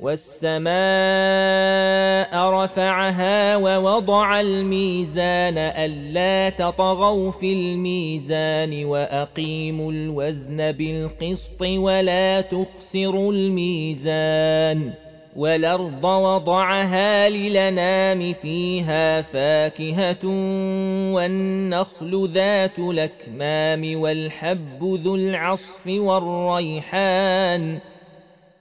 والسماء رفعها ووضع الميزان ألا تطغوا في الميزان وأقيموا الوزن بالقسط ولا تخسروا الميزان والأرض وضعها للنام فيها فاكهة والنخل ذات الأكمام والحب ذو العصف والريحان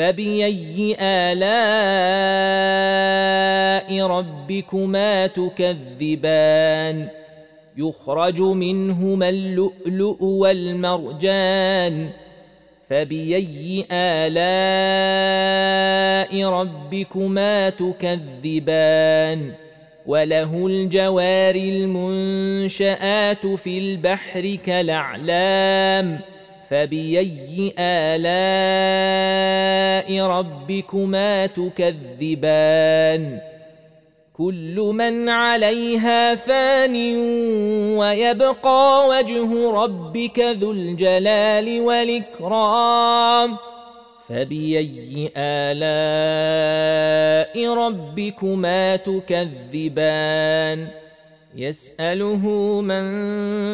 فبأي آلاء ربكما تكذبان يخرج منهما اللؤلؤ والمرجان فبأي آلاء ربكما تكذبان وله الجوار المنشآت في البحر كالأعلام فبأي آلاء ربكما تكذبان كل من عليها فان ويبقى وجه ربك ذو الجلال والإكرام فبأي آلاء ربكما تكذبان يسأله من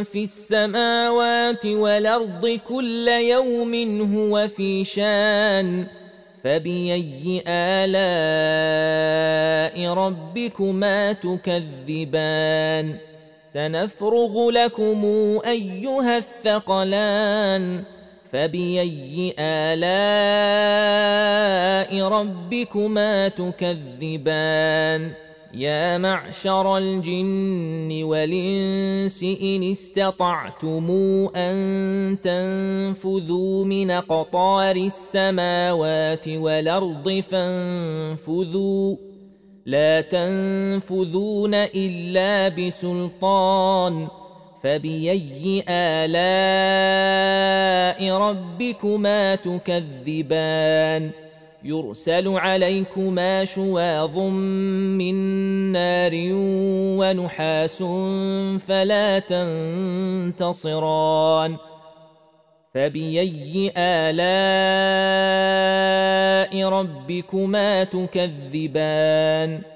في السماوات والأرض كل يوم هو في شان فبأي آلاء ربكما تكذبان؟ سنفرغ لكم أيها الثقلان فبأي آلاء ربكما تكذبان؟ يا معشر الجن والإنس إن استطعتم أن تنفذوا من قطار السماوات والأرض فانفذوا. لا تنفذون إلا بسلطان. فبأي آلاء ربكما تكذبان ۖ؟ يرسل عليكما شواظ من نار ونحاس فلا تنتصران. فبأي آلاء ربكما تكذبان؟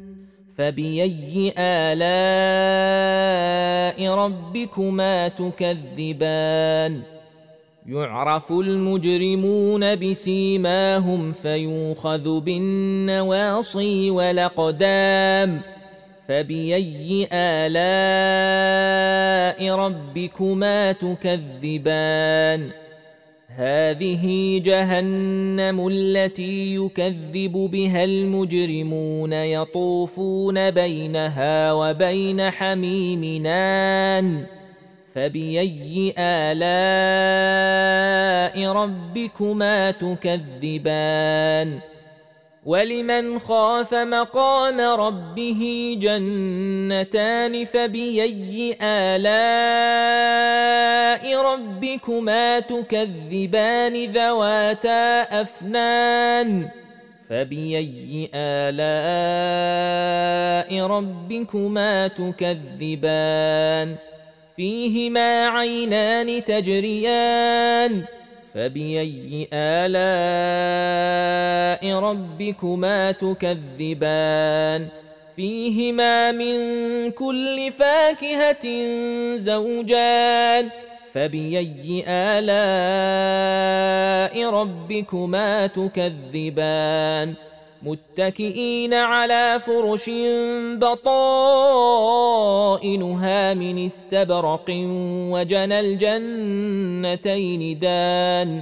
فبأي آلاء ربكما تكذبان يعرف المجرمون بسيماهم فيوخذ بالنواصي والأقدام فبأي آلاء ربكما تكذبان هذه جهنم التي يكذب بها المجرمون يطوفون بينها وبين حميم نان. فبأي آلاء ربكما تكذبان؟ ولمن خاف مقام ربه جنتان فبأي آلاء ربكما تكذبان ذواتا أفنان فبأي آلاء ربكما تكذبان فيهما عينان تجريان فبأي آلاء ربكما تكذبان فيهما من كل فاكهة زوجان فبأي آلاء ربكما تكذبان متكئين على فرش بطائنها من استبرق وجنى الجنتين دان